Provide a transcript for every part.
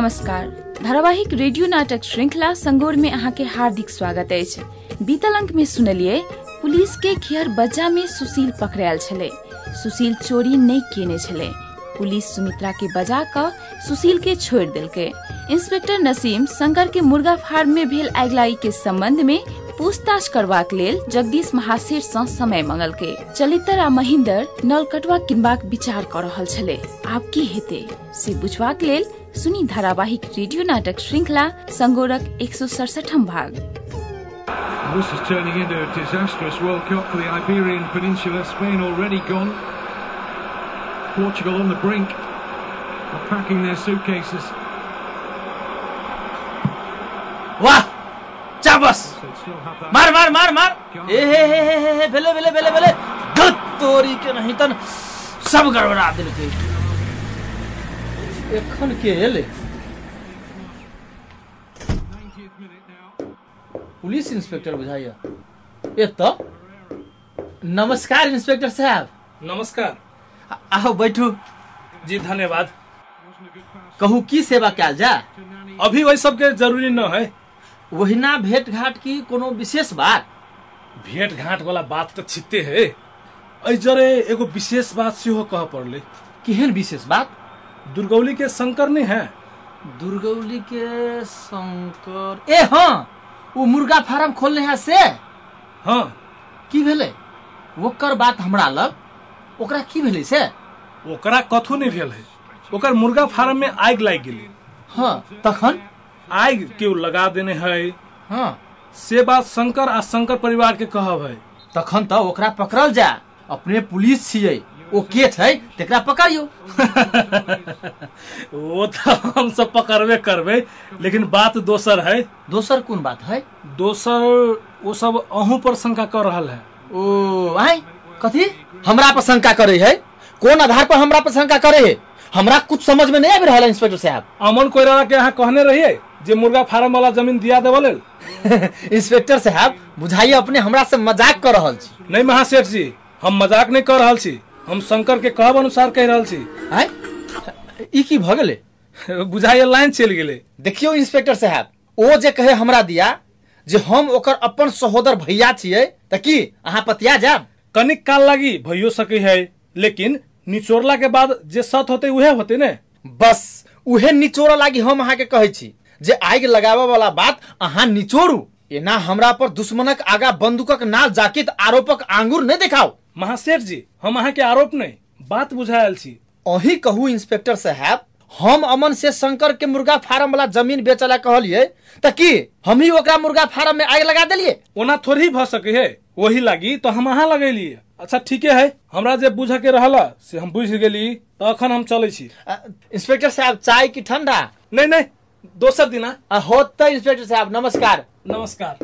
नमस्कार। धारावाहिक रेडियो नाटक श्रृंखला संगोर में अहाँ के हार्दिक स्वागत अछि। बीतल अंक में सुनलिए पुलिस के खियर बज्जा में सुशील पकड़ायल छले। सुशील चोरी नहीं केने छले। पुलिस सुमित्रा के बजा क सुशील के छोड़ देलकै। इंस्पेक्टर नसीम शंकर के मुर्गा फार्म में भेल आगिलाई के संबंध में पूछताछ करबाक लेल जगदीश महाशेर सँ समय मंगलकै। चलितर आ महेंद्र नलकटवा किनबाक विचार क रहल छले। आब की हेते, से बुझबाक लेल सुनी धारावाहिक रेडियो नाटक श्रृंखला संगोरक एक सौ सड़सठम भाग This is turning into a disastrous World Cup for the Iberian Peninsula. Spain already gone. Portugal on the brink of packing their suitcases. वाह चाबस They still have that. मार मार मार मार ए हे हे हे हे हे भेले भेले भेले भेले गत तोरी के नहीं तन सब गड़बड़ा देलकै एखन के 90th minute now. Police inspector बुझाइया ए तो नमस्कार इंस्पेक्टर साहब नमस्कार आओ बैठू। जी धन्यवाद। कहू की सेवा कयल जा. अभी वही सबके जरूरी न है। ओहिना भेंट घाट की कोनो विशेष बात? भेंट घाट वाला बात तो छिते है। एहि जरे एगो विशेष बात सेहो कह पड़ले। केहन विशेष बात? दुर्गौली के शंकर नहीं है। दुर्गौली के शंकर। ए हाँ वो मुर्गा फार्म खोलने है से? हाँ। की भेलै? ओकर बात हमरा लग। ओकरा की भेलै से? ओकरा कथू नहीं भेल है। ओकर मुर्गा फार्म में आग लाग गेलै। हाँ तखन? आग केओ लगा देने है? हाँ। से बात शंकर आ शंकर परिवार के कहब है। तखन तऽ ओकरा पकड़ल जा। अपने पुलिस छियै। ओ के छै? तेकरा पकड़ियो वो तो हम सब पकड़बे करबे लेकिन बात दोसर है। दोसर कौन बात है? दोसर वो सब अहूं पर शंका कर रहा है। ओ आय कथी? हमरा पर शंका करे है? कौन आधार पर हमरा पर शंका करे है? हमरा कुछ समझ में नहीं आबि रहल है इंस्पेक्टर साहब। अमन कोयराला के यहाँ कहने रहिए जे मुर्गा फार्म वाला ज़मीन दिया देवल इंस्पेक्टर साहब बुझाइए अपने हमरा से मज़ाक कर रहल छी। नहीं महासेठ जी हम मज़ाक नहीं कर रहल छी। हम शंकर के कहब अनुसार कह छी। आय ई की गेलै? बुझाइए लाइन चलि गेलै। देखियौ इंस्पेक्टर साहब ओ जे कहे हमरा दिया जे हम ओकर अपन सहोदर भैया तऽ की अहाँ पतिया जायब? कनिक काल लागी भइयो सके है लेकिन निचोड़ला के बाद जे सत होते उहे होते ने? बस उहे निचोड़ लागी हम अहाँके कहै छी जे आगि लगाबऽ वाला बात अहाँ निचोड़ू एना हमरा पर दुश्मनक आगा बंदूकक नाल जाकित आरोपक आंगुर नहि देखाओ महासेठ जी हम अहाँ के आरोप नहीं बात बुझायल छी। अही कहू इंस्पेक्टर साहब हम अमन से शंकर के मुर्गा फार्म वाला ज़मीन बेचे ला कहलिए तऽ की हम ही ओकरा मुर्गा फार्म में आगि लगा देलिए ओना थोड़ी भ सके है वही लागी तो हम अहाँ लगेलिए अच्छा ठीके है हमरा जे बुझ के रहल से हम बुझ गेली तो अखन हम चले छी। इंस्पेक्टर साहब चाय की ठंडा? नहीं नहीं दोसर दिना। होत इंस्पेक्टर साहब नमस्कार। नमस्कार।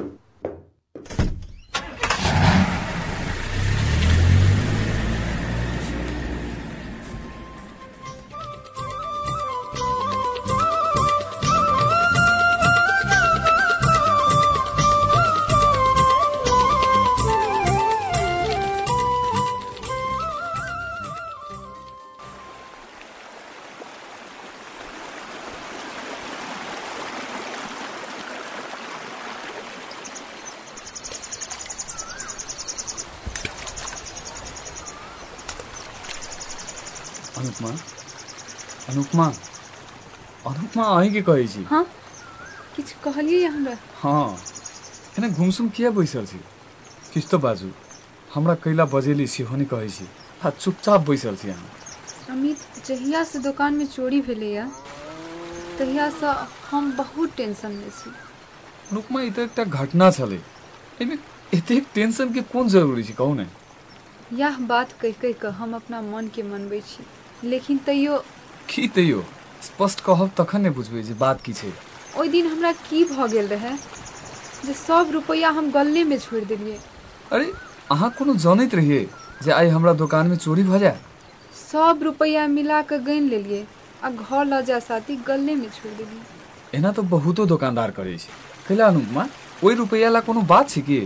अनुपमा अनुपमा अहीं के कहै छी हाँ? किछु कहलियै हमरा? हाँ एना घुमसुम किया बैसल छी किछु तो बाजू? हमरा कैला बजेली सेहो नहि कहै छी आ चुपचाप बैसल छी अहाँ अमित जहिया से दुकान में चोरी भेलैया तहिया से हम बहुत टेंशन में छी। अनुपमा ई तऽ एकटा घटना छलै। एहिमे एतेक टेंशन के कोन ज़रूरी छै कहू ने? यह बात कह कह कऽ हम अपना मन के मनबै छी लेकिन तैयो की तैयो स्पष्ट कहब तखन ने बुझबै जे बात की छै। ओहि दिन हमरा की भऽ गेल रहै? जे सब रुपैया हम गल्ले में छोड़ देलियै। अरे अहाँ कोनो जनैत रहिए जे आइ हमरा दोकानमे चोरी भ जाय? सब रुपैया मिला कऽ गनि लेलियै आ घर लऽ जा साथी गल्ले में छोड़ देलियै। एना तो बहुतो दोकानदार करै छै। कैला अनुपमा ओहि रुपैया ला कोनो बात छै की?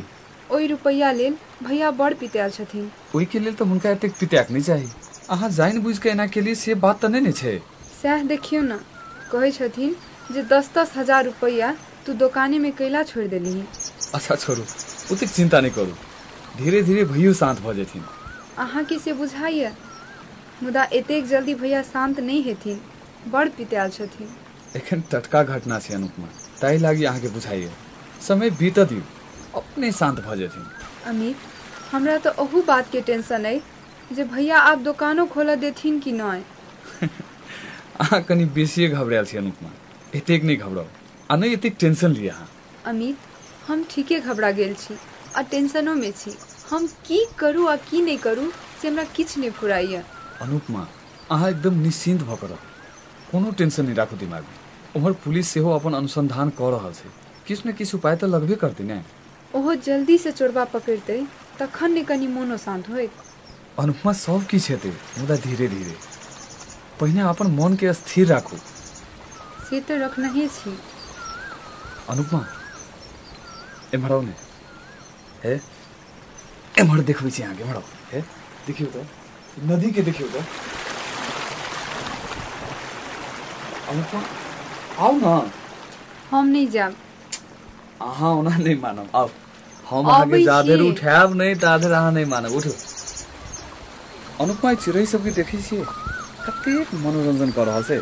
ओहि रुपैया लेल भैया बड़ पितायल छथिन। ओहिके लेल तऽ हुनका एतेक पित्याक नहि चाही। अहाँ जानि बुझि कऽ एना केलिए से बात तऽ नहि ने छै। सएह देखियौ ने कहै छथिन जे दस दस हज़ार रुपैया तू दोकाने में कैला छोड़ि देलिही। अच्छा छोड़ू ओतेक चिन्ता नहि करू धीरे धीरे भैयो शान्त भऽ जेथिन। अहाँके से बुझाइए? मुदा एतेक जल्दी भैया शान्त नहि हेथिन बड़ पितायल छथिन। एखन टटका घटना छै अनुपमा ताहि लागि अहाँके बुझाइए समय बीतऽ दियौ अपने शान्त भऽ जेथिन। अमित हमरा तऽ ओहू बात के टेंशन अइ जे भैया आब दोकानो खोलऽ देथिन कि नहि अहाँ कनि बेसिए घबरायल छी अनुपमा। एतेक नहि घबराउ। आ नहि एतेक टेंशन लिअ अहाँ। अमित हम ठीके घबरा गेल छी आ टेंशनो में छी। हम की करू आ की नहि करू से हमरा किछु नहि फुराइए। अनुपमा अहाँ एकदम निश्चिन्त भऽ कऽ रहू। कोनो टेंशन नहि राखू दिमागमे। उम्हर पुलिस सेहो अपन अनुसंधान कऽ रहल छै। किछु ने किछु उपाय तऽ लगबे करतै ने। ओहो जल्दी से चोरबा पकड़तै तखन ने कनि मोनो शान्त होइत अनुपमा सब किछु हेतै मुदा धीरे धीरे। पहिने अपन मनके स्थिर राखू। से तऽ रखनहे छी। अनुपमा एम्हर आउ ने। हे? एम्हर देखबै छी अहाँके एम्हर आउ। हे? देखियौ तऽ नदीके देखियौ तऽ। अनुपमा आउ न। हम नहि जायब। अहाँ ओना नहि मानब। आउ। हम अहाँके जाधर उठायब नहि ताधर अहाँ नहि मानब। उठू। अनुपमा चिड़ै सबके देखै छियै कतेक मनोरञ्जन कऽ रहल छै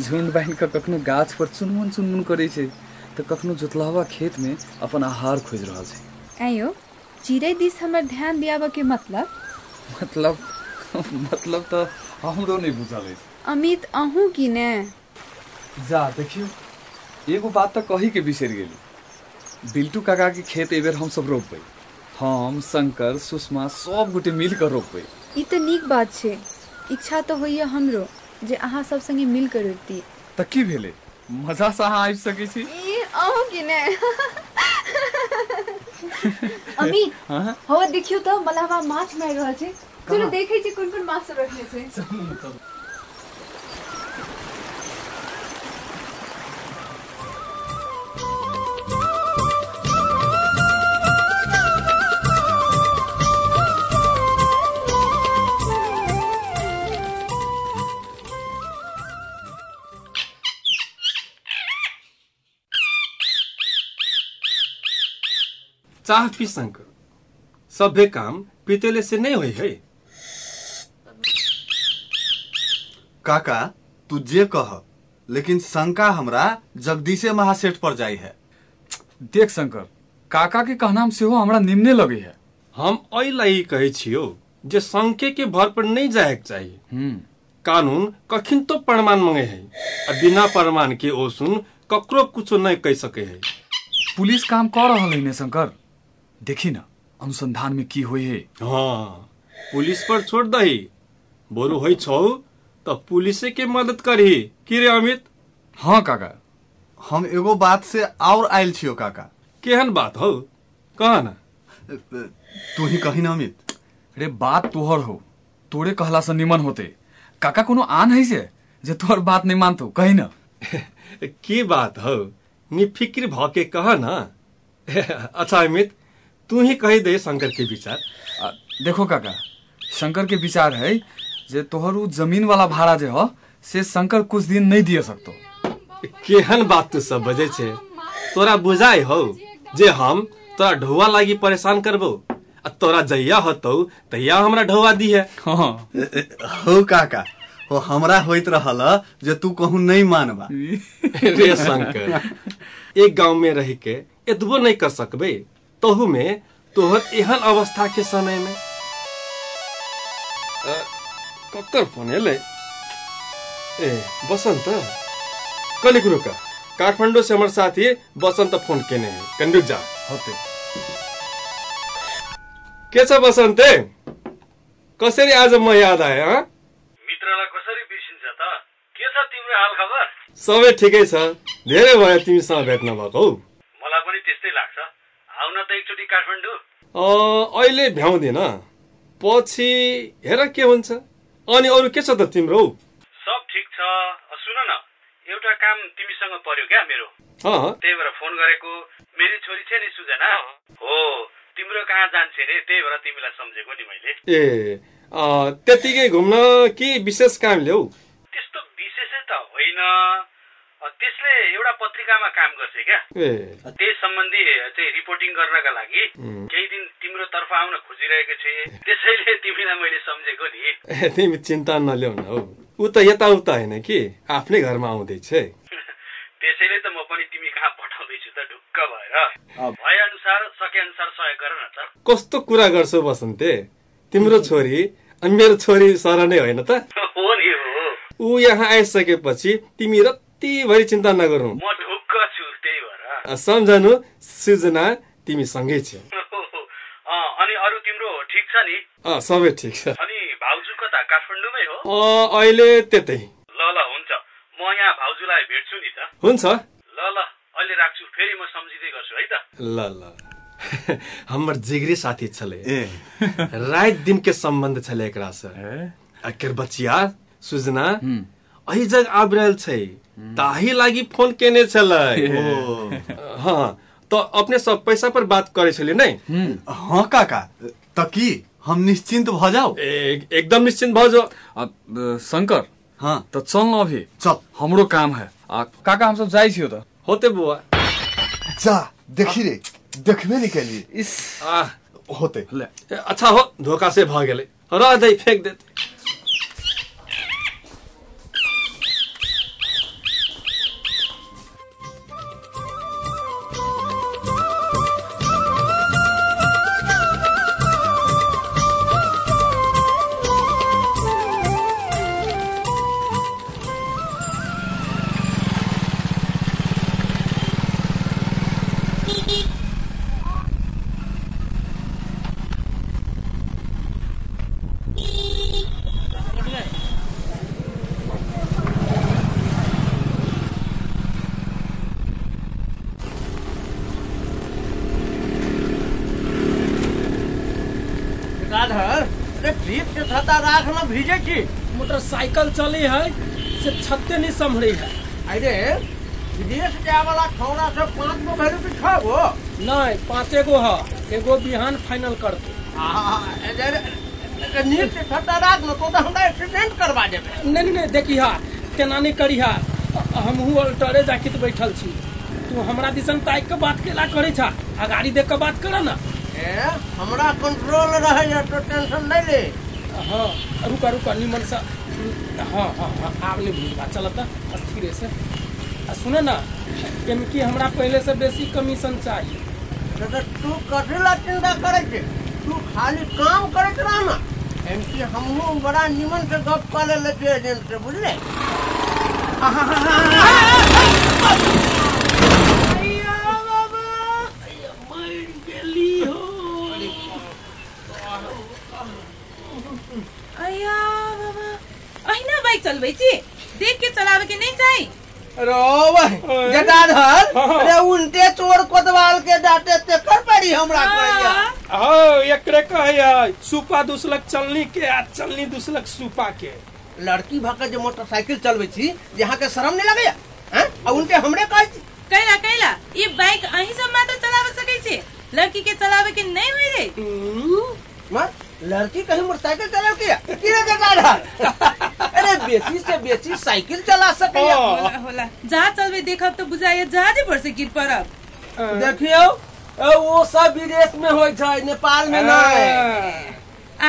झुंड बान्हि कऽ कखनो गाछ पर चुनमुन चुनमुन करै छै तऽ कखनो जोतलावा खेत में अपन आहार खोजि रहल छै ऐं यौ चिड़ै दिस हमर ध्यान दियाबऽ के मतलब? मतलब मतलब तऽ हमरो नहि बुझल अमित अहूँ की ने? जा देखियौ। एगो बात तऽ कही के बिसरि गेली। बिल्टू काका के खेत एहिबेर हमसब रोपबै। हम शंकर सुषमा सब गोटे मिल कऽ रोपबै। ई तऽ नीक बात छै। इच्छा तऽ होइए हमरो जे अहाँ सब संगे मिल कऽ रोपती तऽ की भेलै? मजा से अहाँ आबि सकै छी? अहूँ की ने? अमित हाँ? हो देखियो तऽ मलाबा माछ मारि रहल छै। चलो देखै छी कोन कोन माछ सब रखने छै। चाह पी शंकर सभे काम पीतेले से नहीं होई है। काका तू जे कह लेकिन शंका हमरा जगदीशे महासेठ पर जाई है। देख शंकर काका के कहनाम सेहो हमरा निम्ने लगे है। हम एहि लागि कहै छियो जे शंके के भर पर नहीं जाए के चाहिए हम्म। कानून कखिन तो प्रमाण मांगे है आ बिना प्रमाण के ओ सुन ककरो कुछो नहीं कह सके है। पुलिस काम कर रहा है ने शंकर। देखी न अनुसंधान में की होई है? हाँ पुलिस पर छोड़ दही। बोरू होइ छौ त पुलिसे के मदद करही की रे अमित? हाँ काका। हम एगो बात से और आयल छियो काका। केहन बात हो? कह न तू ही कही न अमित। रे बात तोहर हो। तोरे कहला से निमन होते। काका कोनो आन है से? जे तोहर बात नहीं मानतो कही न के बात हो? निफिक्र भ के कह न अच्छा अमित तू ही कही दे शंकर के विचार। आ, देखो काका शंकर के विचार है जे तोहर उ ज़मीन वाला भाड़ा जे हो से शंकर कुछ दिन नहीं दिए सकतो। केहन बात तू सब बजे छे? तोरा बुझाई हो जे हम तोरा ढौआ लागी परेशान करबो आ तोरा जहिया होतौ तहिया हमरा ढौआ दी है हाँ। हो काका हो हमरा होइत रहल जे तू कहूँ नहीं मानबा। रे शंकर एक गाँव में रह के एतबो नहीं कर सकबे। तोहू में तोहर एहन अवस्था के समय में अ, ककर फोन एले? ए बसंत कनी कुरो का काठमांडू से हमारे साथी बसंत फोन केने है। कनी रुक जा। होते। के छ बसन्ते? कसरी आज म याद आए हाँ मित्रलाई कसरी बिर्सिन्छ त? के छ तिम्रो हाल खबर सबै ठिकै छ। धेरै भयो तिमीसँग भेट्न भएको हौ मलाई पनि त्यस्तै लाग्छ आउन त एकचोटि काठमाडौँ। अहिले भ्याउँदिन। पछि हेर के हुन्छ। अनि अरू के छ त तिम्रो? सब ठिक छ। सुन न। एउटा काम तिमीसँग पर्यो क्या मेरो। त्यही भएर फोन गरेको। मेरी छोरी छ नि सुजना। हो। तिम्रो कहाँ जान्छे रे त्यही भएर तिमीलाई सम्झेको नि मैले। ए अँ, त्यत्तिकै घुम्न कि विशेष काम ल्याउ त्यस्तो विशेषै त होइन। त्यसले एउटा पत्रिकामा काम गर्छ क्या। ए। त्यस सम्बन्धी चाहिँ रिपोर्टिङ गर्नका लागि. केही दिन तिम्रो तर्फ आउन खोजिरहेको थिएँ त्यसैले तिमीलाई मैले सम्झेको नि। तिमी चिन्ता नल्याउ न हौ। ऊ त यताउता होइन कि? आफ्नै घरमा आउँदैछ त्यसैले त म पनि तिमी कहाँ पठाउँदैछु त? ढुक्क भएर। भए अनुसार सके अनुसार सहयोग गर न त। कस्तो कुरा गर्छौ बसन्ते? तिम्रो छोरी अनि मेरो छोरी सर नै होइन त? हो नि हो। ऊ यहाँ आइसकेपछि तिमी रत्तिभरि चिन्ता नगरौ। म ढुक्क छु त्यही भएर। सम्झनु सृजना तिमी सँगै छ अ, अनि अरू तिम्रो ठिक छ नि? अँ सबै ठिक छ। अनि भाउजू कता? काठमाडौँमै हो? अँ, अहिले त्यतै। ल ल हुन्छ। म यहाँ भाउजूलाई भेट्छु नि त। हुन्छ। ल ल अहिले राख्छु फेरि म सम्झिँदै गर्छु है त। ल ल। हमर जिगरी साथी छले। रात दिन के संबंध छले एकरा से आखिर बचिया सुजना अही जग आबि रहल छै। ताही लागि फ़ोन केने छलै। हाँ तो अपने सब पैसा पर बात करे छलिए नहीं हाँ काका। त की हम निश्चिंत भ जाओ एकदम निश्चिंत भऽ जाओ शंकर। हाँ। तो चल न अभी। चल। हमरो काम है। आ काका हम सब जाइ छियो त होते बुआ। जा देखी रे। देखबे नहीं केलिए इस। आ होते। ले। अच्छा हो धोखा से भ गेलै। रह दे फेंक दे मोटरसाइकिल चली है से छत्ते नहीं संभरी है। अरे विदेश जाए वाला छौड़ा से पाँच गो भैलू की छह गो नहीं पाँचे गो है एगो बिहान फाइनल करते। नीक से छत्ता राख न तो हमरा एक्सीडेंट करवा देबे। नहीं नहीं देखी हा नहीं करी हा। हमहू अल्टरे जाकित बैठल छी। तू हमरा दिसन ताक के बात केला करे छा आ गाड़ी देख के बात कर ना। ए हमरा कंट्रोल रहे तो टेंशन नहीं ले। हाँ रुका रुका निमन सा हाँ हाँ हाँ आब नहीं भूल बा चलता अस्थिरे से आ सुने ना केमकी हमरा पहले से बेसी कमीशन चाहिए तो तू कथी चिंता करे छे तू खाली काम करत रह ना हमहू बड़ा निमन से गप कर एजेंट से बुझले अया बाबा अहिना बाइक चलबै छी देख के चलावे के नहीं चाही? रो जटाधर अरे उल्टे चोर कोतवाल के डांटे ते कर पड़ी हमरा कहिया। हाँ एकरे कहे सुपा दुसलक चलनी के आ चलनी दुसलक सुपा के। लड़की भाके जे मोटरसाइकिल चलबै छी यहाँ के शर्म नहीं लगैया? हैं? आ उल्टे हमरे कहै छी कैला कैला ये बाइक अही सब मात्र चलावे सकै छी लड़की के चलावे के नहीं होई रे? माँ लड़की कहीं मोटरसाइकिल चला किया की रे जटाधर अरे बेसी से बेसी साइकिल चला सकैया होला होला। जहाँ चलबे देखब तो बुझाइए जहाजे पर से गिर पड़ब देखियो वो सब विदेश में होय छै नेपाल में नहीं।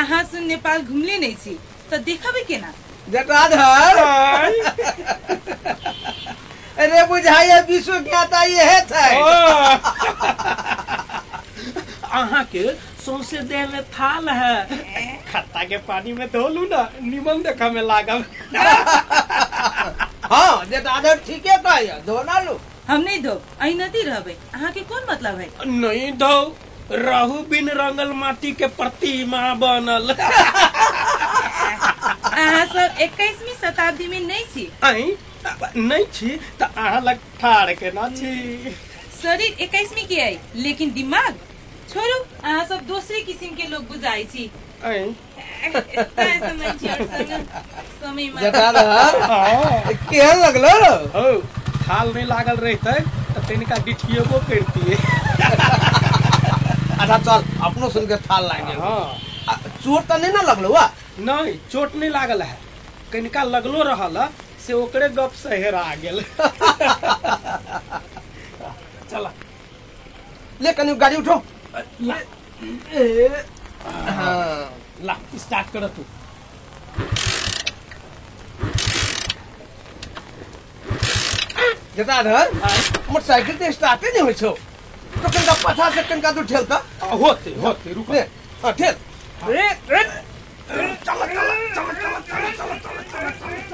अहाँ सुन नेपाल घुमले नहीं छी तो देखबे केना? जटाधर अरे बुझाइए विश्व ज्ञाता ये छै। अहाँ के सौसे देह में थाल है। खत्ता के पानी में धोलू ना निमन देखा में लागल हाँ जटाधर ठीके कहैया धोना लो। हम नहीं धो अही नदी रहबे। अहाँ के कोन मतलब है? नहीं धो रहू बिन रंगल माटी के प्रतिमा बनल। अहाँ सब इक्कीसवीं शताब्दी में नहीं छी? आई नहीं छी तो अहाँ लग ठाड़ के ना छी? शरीर इक्कीसवीं के आई लेकिन दिमाग छोड़ू अहाँ सब दूसरे किस्म के लोग बुझाई छी में केहन लगलो हो थाल नहीं लागल रहते तो तनिका डिठियोगो करती अच्छा चल अपनो सुन के थाल लागे हाँ। चोट तो नहीं ना लगलो वा नहीं चोट नहीं लागल है। कनिका लगलो रहल से ओकरे गप सहेरा गेल। चला। ले कनी गाड़ी उठो। લા હા લા સ્ટાર્ટ કરો તું જતાધર મોટરસાઇકલ તે સ્ટાર્ટ જ હોય છો તો કંકા પાછા છે કંકા તું ઠેલતા હોતે હોતે રૂકો ને હા ઠેલ રે રે ચાલો ચાલો ચાલો ચાલો ચાલો ચાલો ચાલો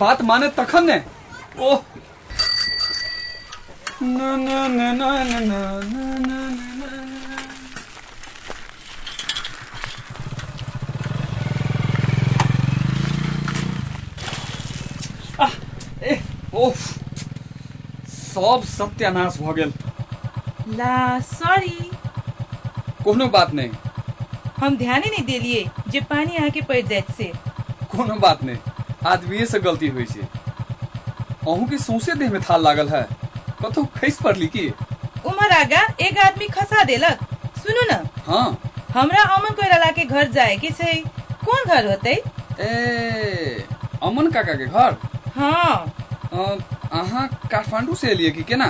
बात माने तखन ने ओ ना ना ना ना ना ना ना ना ना आह, ए ओफ सब सत्यानाश भ गेल ला सॉरी कोनो बात नहीं हम ध्यान ही नहीं देलिए जे पानी आके पड़ जाइत से कोनो बात नहीं आदमी से गलती हुई छै। अहूँ के सौंसे देह में थाल लागल है। कतौ खैस पड़ली की उमर आगा एक आदमी खसा देलक। सुनू न। हाँ। हमरा अमन कोइराला के घर जाए के छै। कौन घर होते? ए अमन काका के घर? हाँ। अहाँ काठमांडू से एलिए कि केना?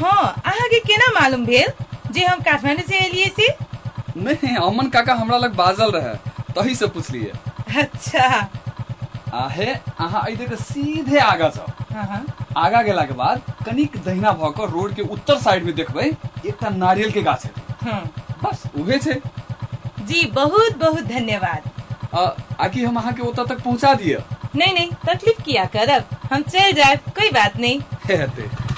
हाँ अहाँ के केना मालूम भेल जे हम काठमांडू से एलिए से नहीं अमन काका हमरा लग बाजल रहे तही से पूछलिए अच्छा। आहे अहाँ एहि के सीधे आगा जाओ। हाँ हाँ। आगा गेला के बाद कनिक दहिना भऽ कऽ रोड के उत्तर साइड में देखबै एकटा नारियल के गाछ है। हाँ। बस उहे छै। जी बहुत बहुत धन्यवाद। आकि हम अहाँ के ओतऽ तक पहुँचा दिए। नहीं नहीं तकलीफ़ किया करब हम चल जाए कोई बात नहीं।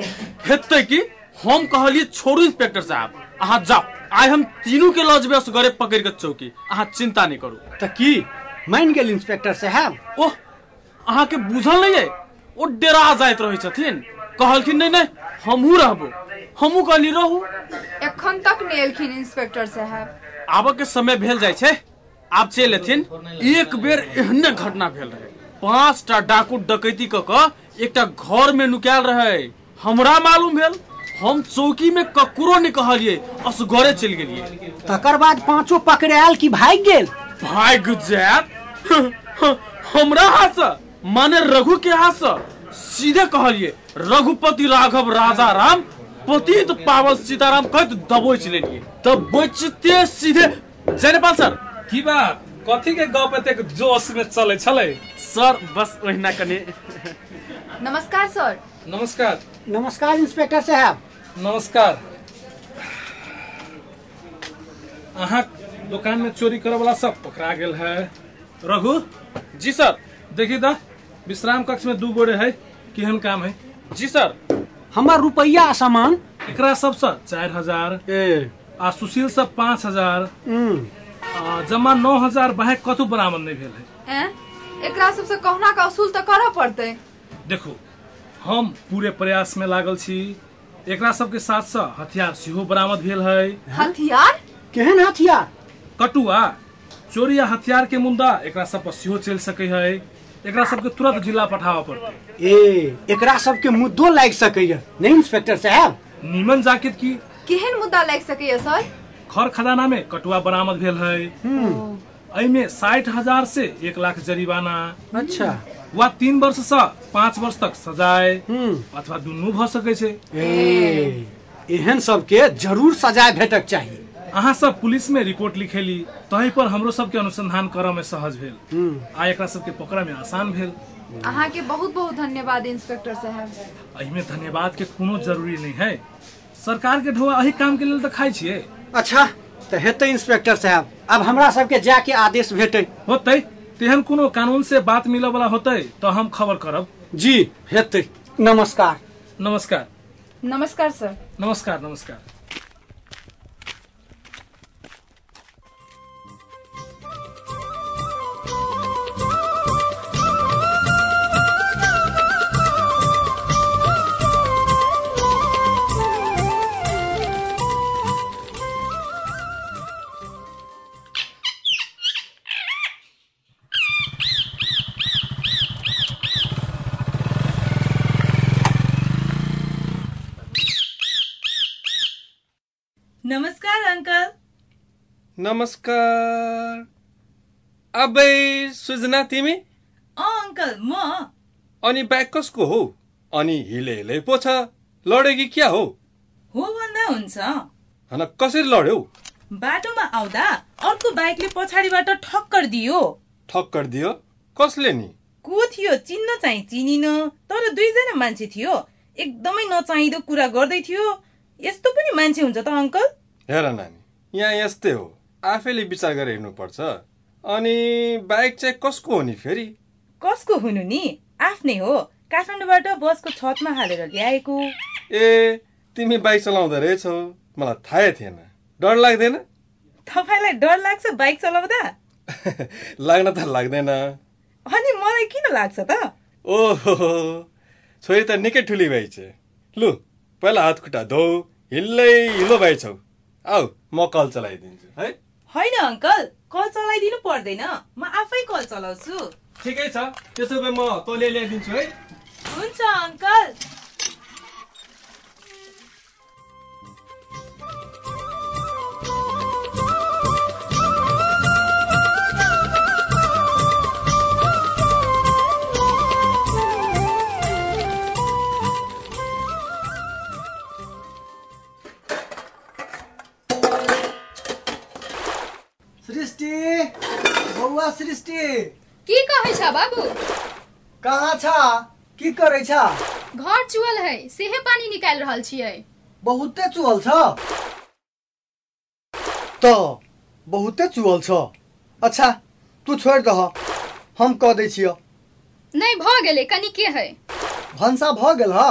बाद की कि हम कहलिए छोड़ू इंस्पेक्टर साहब। अहाँ जाओ आइ हम तीनू के लऽ जेबै असगरे पकड़ि के चौकी। अहाँ चिंता नहीं करू। तो की? मान गेल इंस्पेक्टर साहब। ओह अहाँके बुझल नहीं है ओ डेरा जाइत रहै छथिन। कहलखिन नहीं नहीं हमहू रहबो। हमहू कहली रहू। एखन तक नहि एलखिन इंस्पेक्टर साहब। आब के समय भेल जाइ छै। आब चलि एथिन। एक बेर एहने घटना भेल रहे। पाँच टा डाकू डकैती क क एकटा घर में नुकायल रहे। हमरा मालूम भेल हम चौकी में ककरो नहीं कहलिए असगरे चलि गेलिए। तकर बाद पाँचों पकड़ायल की भाग गेल? भाग जायत हमरा हाथ से माने रघु के हाथ से सीधे कहलिए रघुपति राघव राजा राम पतित पावन सीताराम कहत दबोच लेलिए। तब बचते सीधे जयपाल सर। की बात कथी के गप एतेक जोश में चले छले? सर बस ओहिना कने। नमस्कार सर। नमस्कार। नमस्कार इंस्पेक्टर साहब। नमस्कार। अहाँ दुकान में चोरी करे वाला सब पकड़ा गेल है। रघु? जी सर। देखी दा विश्राम कक्ष में दू गोरे है। केहन काम है? जी सर। हमार रुपया सामान। एकरा सबसे चार हज़ार। ए। आ सुशील सब पाँच हज़ार। जमा नौ हज़ार बाहे कतहु बरामद नहीं भेल है। एकरा सबसे कहुना का असूल तऽ करऽ पड़तै। देखू हम पूरे प्रयास में लागल छी। एकरा सबके साथ साथ हथियार सेहो बरामद भेल है हथियार? केहन हथियार? कटुआ चोरी या हथियार के मुद्दा एकरा सब पर सेहो चलि सकै है एकरा सबके तुरंत जिला पठाबऽ पड़तै। ए एकरा सबके मुद्दो लागि सकैया नहीं इंस्पेक्टर साहब? नीमन जाकिर की? केहन मुद्दा लागि सकैया सर? खर खदाना में कटुआ बरामद भेल है एहिमे साठि हज़ार से एक लाख जरिमाना। अच्छा। वा तीन वर्ष से पाँच वर्ष तक सजाए अथवा दुनू भ सके छै। ए एहन सबके ज़रूर सजाए भेटक चाहिए अहाँ सब पुलिस में रिपोर्ट लिखेली तही पर हमरो सबके अनुसंधान करऽ में सहज भेल। आ एकरा सबके पकड़ा में आसान भेल। अहाँके बहुत बहुत धन्यवाद इंस्पेक्टर साहब। में धन्यवाद के कोनो ज़रूरी नहीं है। सरकार के ढोआ एही काम के लिए तऽ खाइ छियै। अच्छा तऽ हेतै इंस्पेक्टर साहब। अब हमरा सबके जाके आदेश भेटे। होतै। तेहन कोनो कानून से बात मिलऽ वाला होतै तो हम खबर करब। जी हेतै। नमस्कार। नमस्कार। नमस्कार सर। नमस्कार नमस्कार। नमस्कार अंकल। नमस्कार। अबै सुजना तिमी? अँ अङ्कल म। अनि ब्याग कसको हो? अनि हिले हिले पो छ। लड्यो कि क्या हो? हो भन्दा हुन्छ। हन कसरी लड्यौ? बाटोमा आउँदा अर्को बाइकले पछाडिबाट ठक्कर दियो। ठक्कर दियो? कसले नि? को थियो? चिन्न चाहिँ चिनिन। तर दुईजना मान्छे थियो। एकदमै नचाहिँदो कुरा गर्दै थियो। यस्तो पनि मान्छे हुन्छ त अङ्कल। हेर नानी यहाँ यस्तै हो। आफैले विचार गरेर हिँड्नुपर्छ अनि बाइक चाहिँ कसको हो नि फेरि? कसको हुनु नि? आफ्नै हो। काठमाडौँबाट बसको छतमा हालेर ल्याएको। ए तिमी बाइक चलाउँदो रहेछौ। मलाई थाहै थिएन। डर लाग्दैन? तपाईँलाई डर लाग्छ बाइक चलाउँदा? लाग्न त लाग्दैन। अनि मलाई किन लाग्छ त? ओहो छोरी त निकै ठुली भएछ। लु पहिला हात खुट्टा धो हिल्लै हिलो भएछौ आऊ म कल चलाइदिन्छु है? होइन अङ्कल कल चलाइदिनु पर्दैन। म आफै कल चलाउँछु। ठिकै छ त्यसो भए म तैँले ल्याइदिन्छु है? हुन्छ अङ्कल। सृष्टि। की कहै छ बाबू? कहाँ छ? की करै छ? घर चुअल है सेहे पानी निकाल रहल छियै। बहुते चुअल छ। त बहुते चुअल छ। अच्छा तू छोड़ दह हम कह दै छिय। नहीं भ गेलै कनी के है? भंसा भ गेल ह?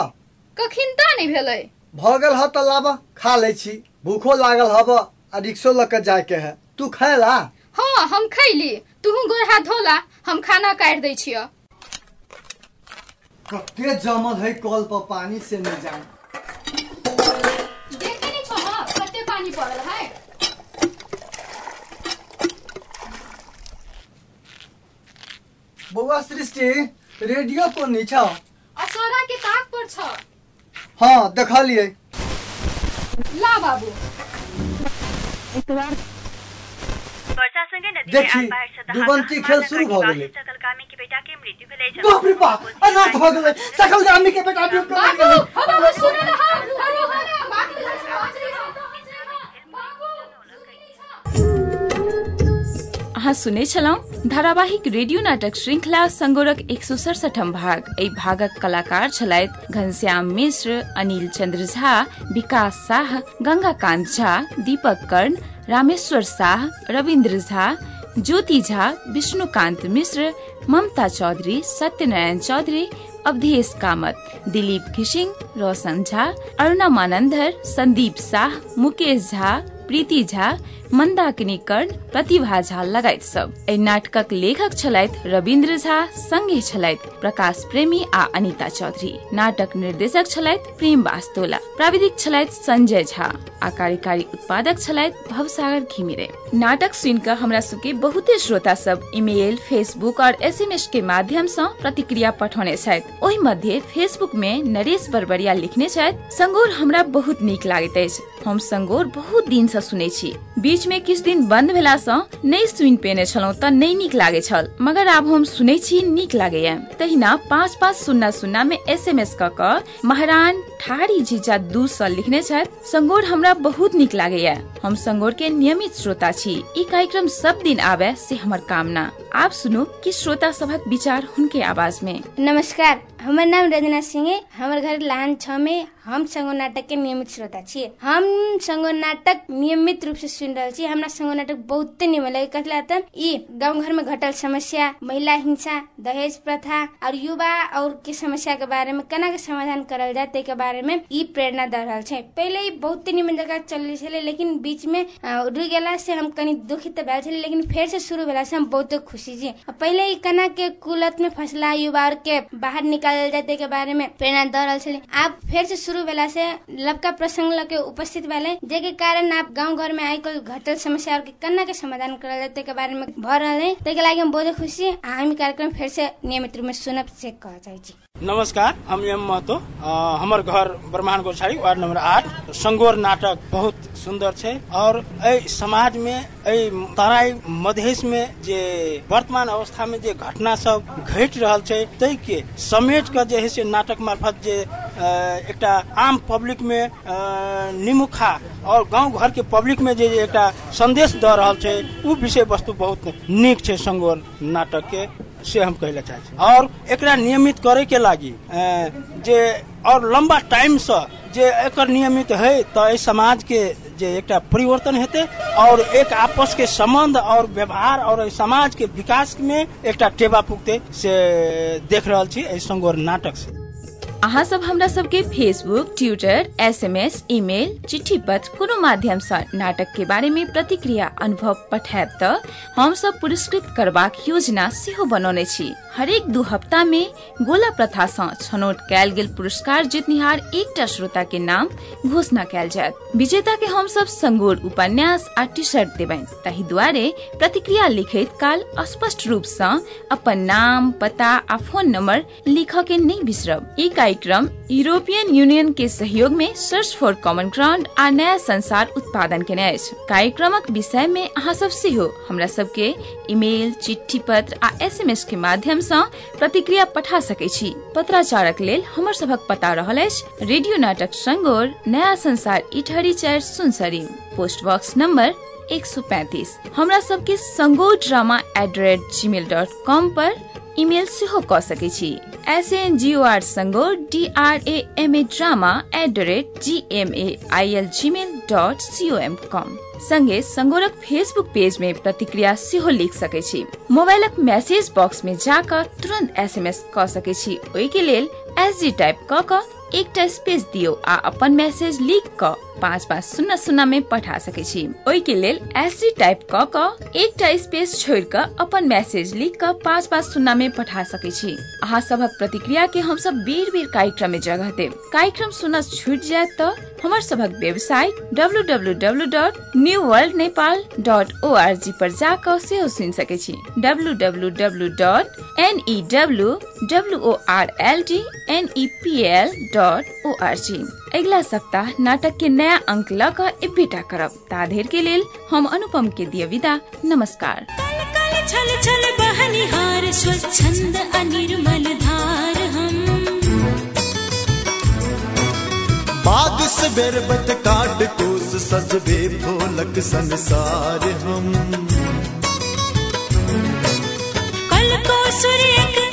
कखिनता नहीं भेलै? भ गेल ह त लाब खा लै छी। भूखो लागल हब आ रिक्शो लऽ के जाय के है। तू खाएला हाँ हम खैली। तू गोर हाथ धोला हम खाना काट दै छिय। कते जमल है कल पर पानी से नहीं जाए देखे नहीं छो हाँ, कते पानी पड़ल है। बौआ सृष्टि रेडियो पर नहीं छ? असोरा के ताक पर छ। हाँ देखलिए ला बाबू। देखी खेल शुरू भ गेलै बाप रे बाप अनाथ भ गेलै सकल गामी के बेटा गेलै हो बाबू सुन न हो बाबू अहाँ सुने छलहुँ धारावाहिक रेडियो नाटक श्रृंखला संगोरक एक सौ सड़सठम भाग एहि भागक कलाकार छलथि घनश्याम मिश्र अनिल चंद्र झा विकास शाह गंगाकांत झा दीपक कर्ण रामेश्वर शाह रविन्द्र झा, ज्योति झा, विष्णुकांत मिश्र, ममता चौधरी, सत्यनारायण चौधरी, अवधेश कामत, दिलीप घिशिंग, रोशन झा, अरुणा मानंदर, संदीप शाह, मुकेश झा प्रीति झा मंदाकिनी कर्ण प्रतिभा झा लगायत सब। एहि नाटकक लेखक छलथि रविन्द्र झा संगे छलथि प्रकाश प्रेमी आ अनिता चौधरी। नाटक निर्देशक छलथि प्रेम वास्तोला प्राविधिक छलथि संजय झा आ कार्यकारी उत्पादक छलथि भवसागर घिमिरे। नाटक सुनि हमरा सबके बहुते श्रोता सब ईमेल फेसबुक और एसएमएस के माध्यम सँ प्रतिक्रिया पठौने छथि। ओहि मध्य फेसबुक में नरेश बरबरिया लिखने छथि संगोर हमरा बहुत नीक लागैत अछि। हम संगोर बहुत दिन सँ सुनै छी। बीच में किछ दिन बंद भेला सँ नहीं सुन पेने छलहुँ त नहीं नीक लागे छल, मगर आब हम सुनै छी, नीक लागैया तहिना पाँच पाँच शून्य शून्य में एस एम एस क महारान ठारी जीजा दू सौ लिखने संगोर हमरा बहुत नीक लागैया। हम संगोर के नियमित श्रोता छी। ई कार्यक्रम सब दिन आवे से हमर कामना। आप सुनू कि श्रोता सभक विचार हुनके आवाज़ में। नमस्कार, हमर नाम रजना सिंह है हमर घर लाहन छ में हम संगो नाटक के नियमित श्रोता छियै हम संगो नाटक नियमित रूप से सुन रहल छी। हमरा संगो नाटक बहुत निमन लगे कथला त ई गाँव घर में घटल समस्या, महिला हिंसा, दहेज प्रथा, और युवा और के समस्या के बारे में केना के समाधान करल जाए के बारे में ई प्रेरणा द रहल छै। पहिले ई बहुते निमन जगह चल छलै लेकिन बीच में रुक गेला से हम कनी दुखित भेल छलै लेकिन फेर से शुरू भेला से हम बहुते खुशी छी। पहिले ई केना के कुलत में फसला युवा के बाहर निकालल जाए ते के बारे में प्रेरणा द रहल छलै आब फेर से शुरू भेला से लबका प्रसंग ल के उपस्थित भेले जे के कारण आप गांव घर में आइ कल घटल समस्या के केना के समाधान करल ते के बारे में भ रहल। है ते के लागि हम बहुत खुशी हम कार्यक्रम फेर से नियमित रूप में सुनब से कह चाहे छी। नमस्कार, हम एम महतो। हमर घर ब्रह्मांड गोछाड़ी वार्ड नंबर आठ। संगोर नाटक बहुत सुंदर छै, और एहि समाज में एहि तराई मधेश में जे वर्तमान अवस्था में जे घटना सब घट रहल छै ताहि के समेट के जे है से नाटक मार्फत जे एकटा आम पब्लिक में निमुखा, और गाँव घर के पब्लिक में जे एकटा संदेश द रहा छै, उ विषय वस्तु बहुत नीक छै संगोर नाटक के से हम कहला चाहे और एक नियमित करे के लागी जे, और लंबा टाइम से जे एक नियमित है तो इस समाज के जे एक परिवर्तन हेते, और एक आपस के संबंध और व्यवहार और समाज के विकास में एक टेबा पुगते से देख रहा छी संगोर नाटक से। अहाँ सब हमरा सबके फेसबुक ट्विटर एसएमएस ईमेल चिट्ठी पत्र, कोनो माध्यम सँ नाटक के बारे में प्रतिक्रिया, अनुभव पठायब त हम सब पुरस्कृत करबाक योजना सेहो बनौने छी। हरेक दू हफ़्ता में गोला प्रथा सँ छनौट कयल गेल पुरस्कार जीतनिहार एकटा श्रोता के नाम घोषणा कयल जायत। विजेता के हम सब संगोर उपन्यास आ टी शर्ट देबनि। ताहि दुआरे प्रतिक्रिया लिखैत काल स्पष्ट रूप सँ अपन नाम, पता आ फ़ोन नंबर लिख के नहीं बिसरब। कार्यक्रम यूरोपियन यूनियन के सहयोग में सर्च फॉर कॉमन ग्राउंड आ नया संसार उत्पादन केने अछि कार्यक्रमक विषय में अहाँ सब सेहो। हमरा सबके ईमेल, चिट्ठी पत्र आ एसएमएस के माध्यम सँ प्रतिक्रिया पठा सकै छी। पत्राचारक लेल हमर सभक पता रहल रेडियो नाटक संगोर, नया संसार इटहरी चार सुनसरी। पोस्ट बॉक्स नंबर एक सौ पैंतीस। हमरा सबके Sango drama at the rate gmail dot com पर ईमेल सेहो कऽ सकै छी। S N G O R Sango D R A M A drama at the rate G M A I L gmail dot C O M com संगे संगोरक Facebook page में प्रतिक्रिया सेहो लिख सकै छी। मोबाइलक मैसेज बॉक्स में जाकर तुरंत एसएमएस कऽ सकै छी। ओहि के लेल एस जी टाइप कऽ कऽ एकटा स्पेस दियौ आ अपन मैसेज लिख कऽ पाँच पाँच शून्य शून्य में पठा सकै छी। ओहि के लेल एस जी टाइप कऽ कऽ एकटा स्पेस छोड़ि कऽ अपन मैसेज लिख कऽ पाँच पाँच शून्य पठा सकै छी। अहाँ सभक प्रतिक्रिया के हम सब बेर बेर कार्यक्रम में जगह देब। कार्यक्रम सुनऽ छूट जायत तऽ हमर सभक वेबसाइट www.newworldnepal.org पर जाकऽ सेहो सुनि सकै छी। www.newworldnepal.org अगला सप्ताह नाटक के नया अंक लग भेटा करब। ताधेर के लेल हम अनुपम के दिए विदा। नमस्कार। छल छल स्वच्छंद अनिर्मल धार हम। बाग काट कोस संसार हम। कल को सूर्य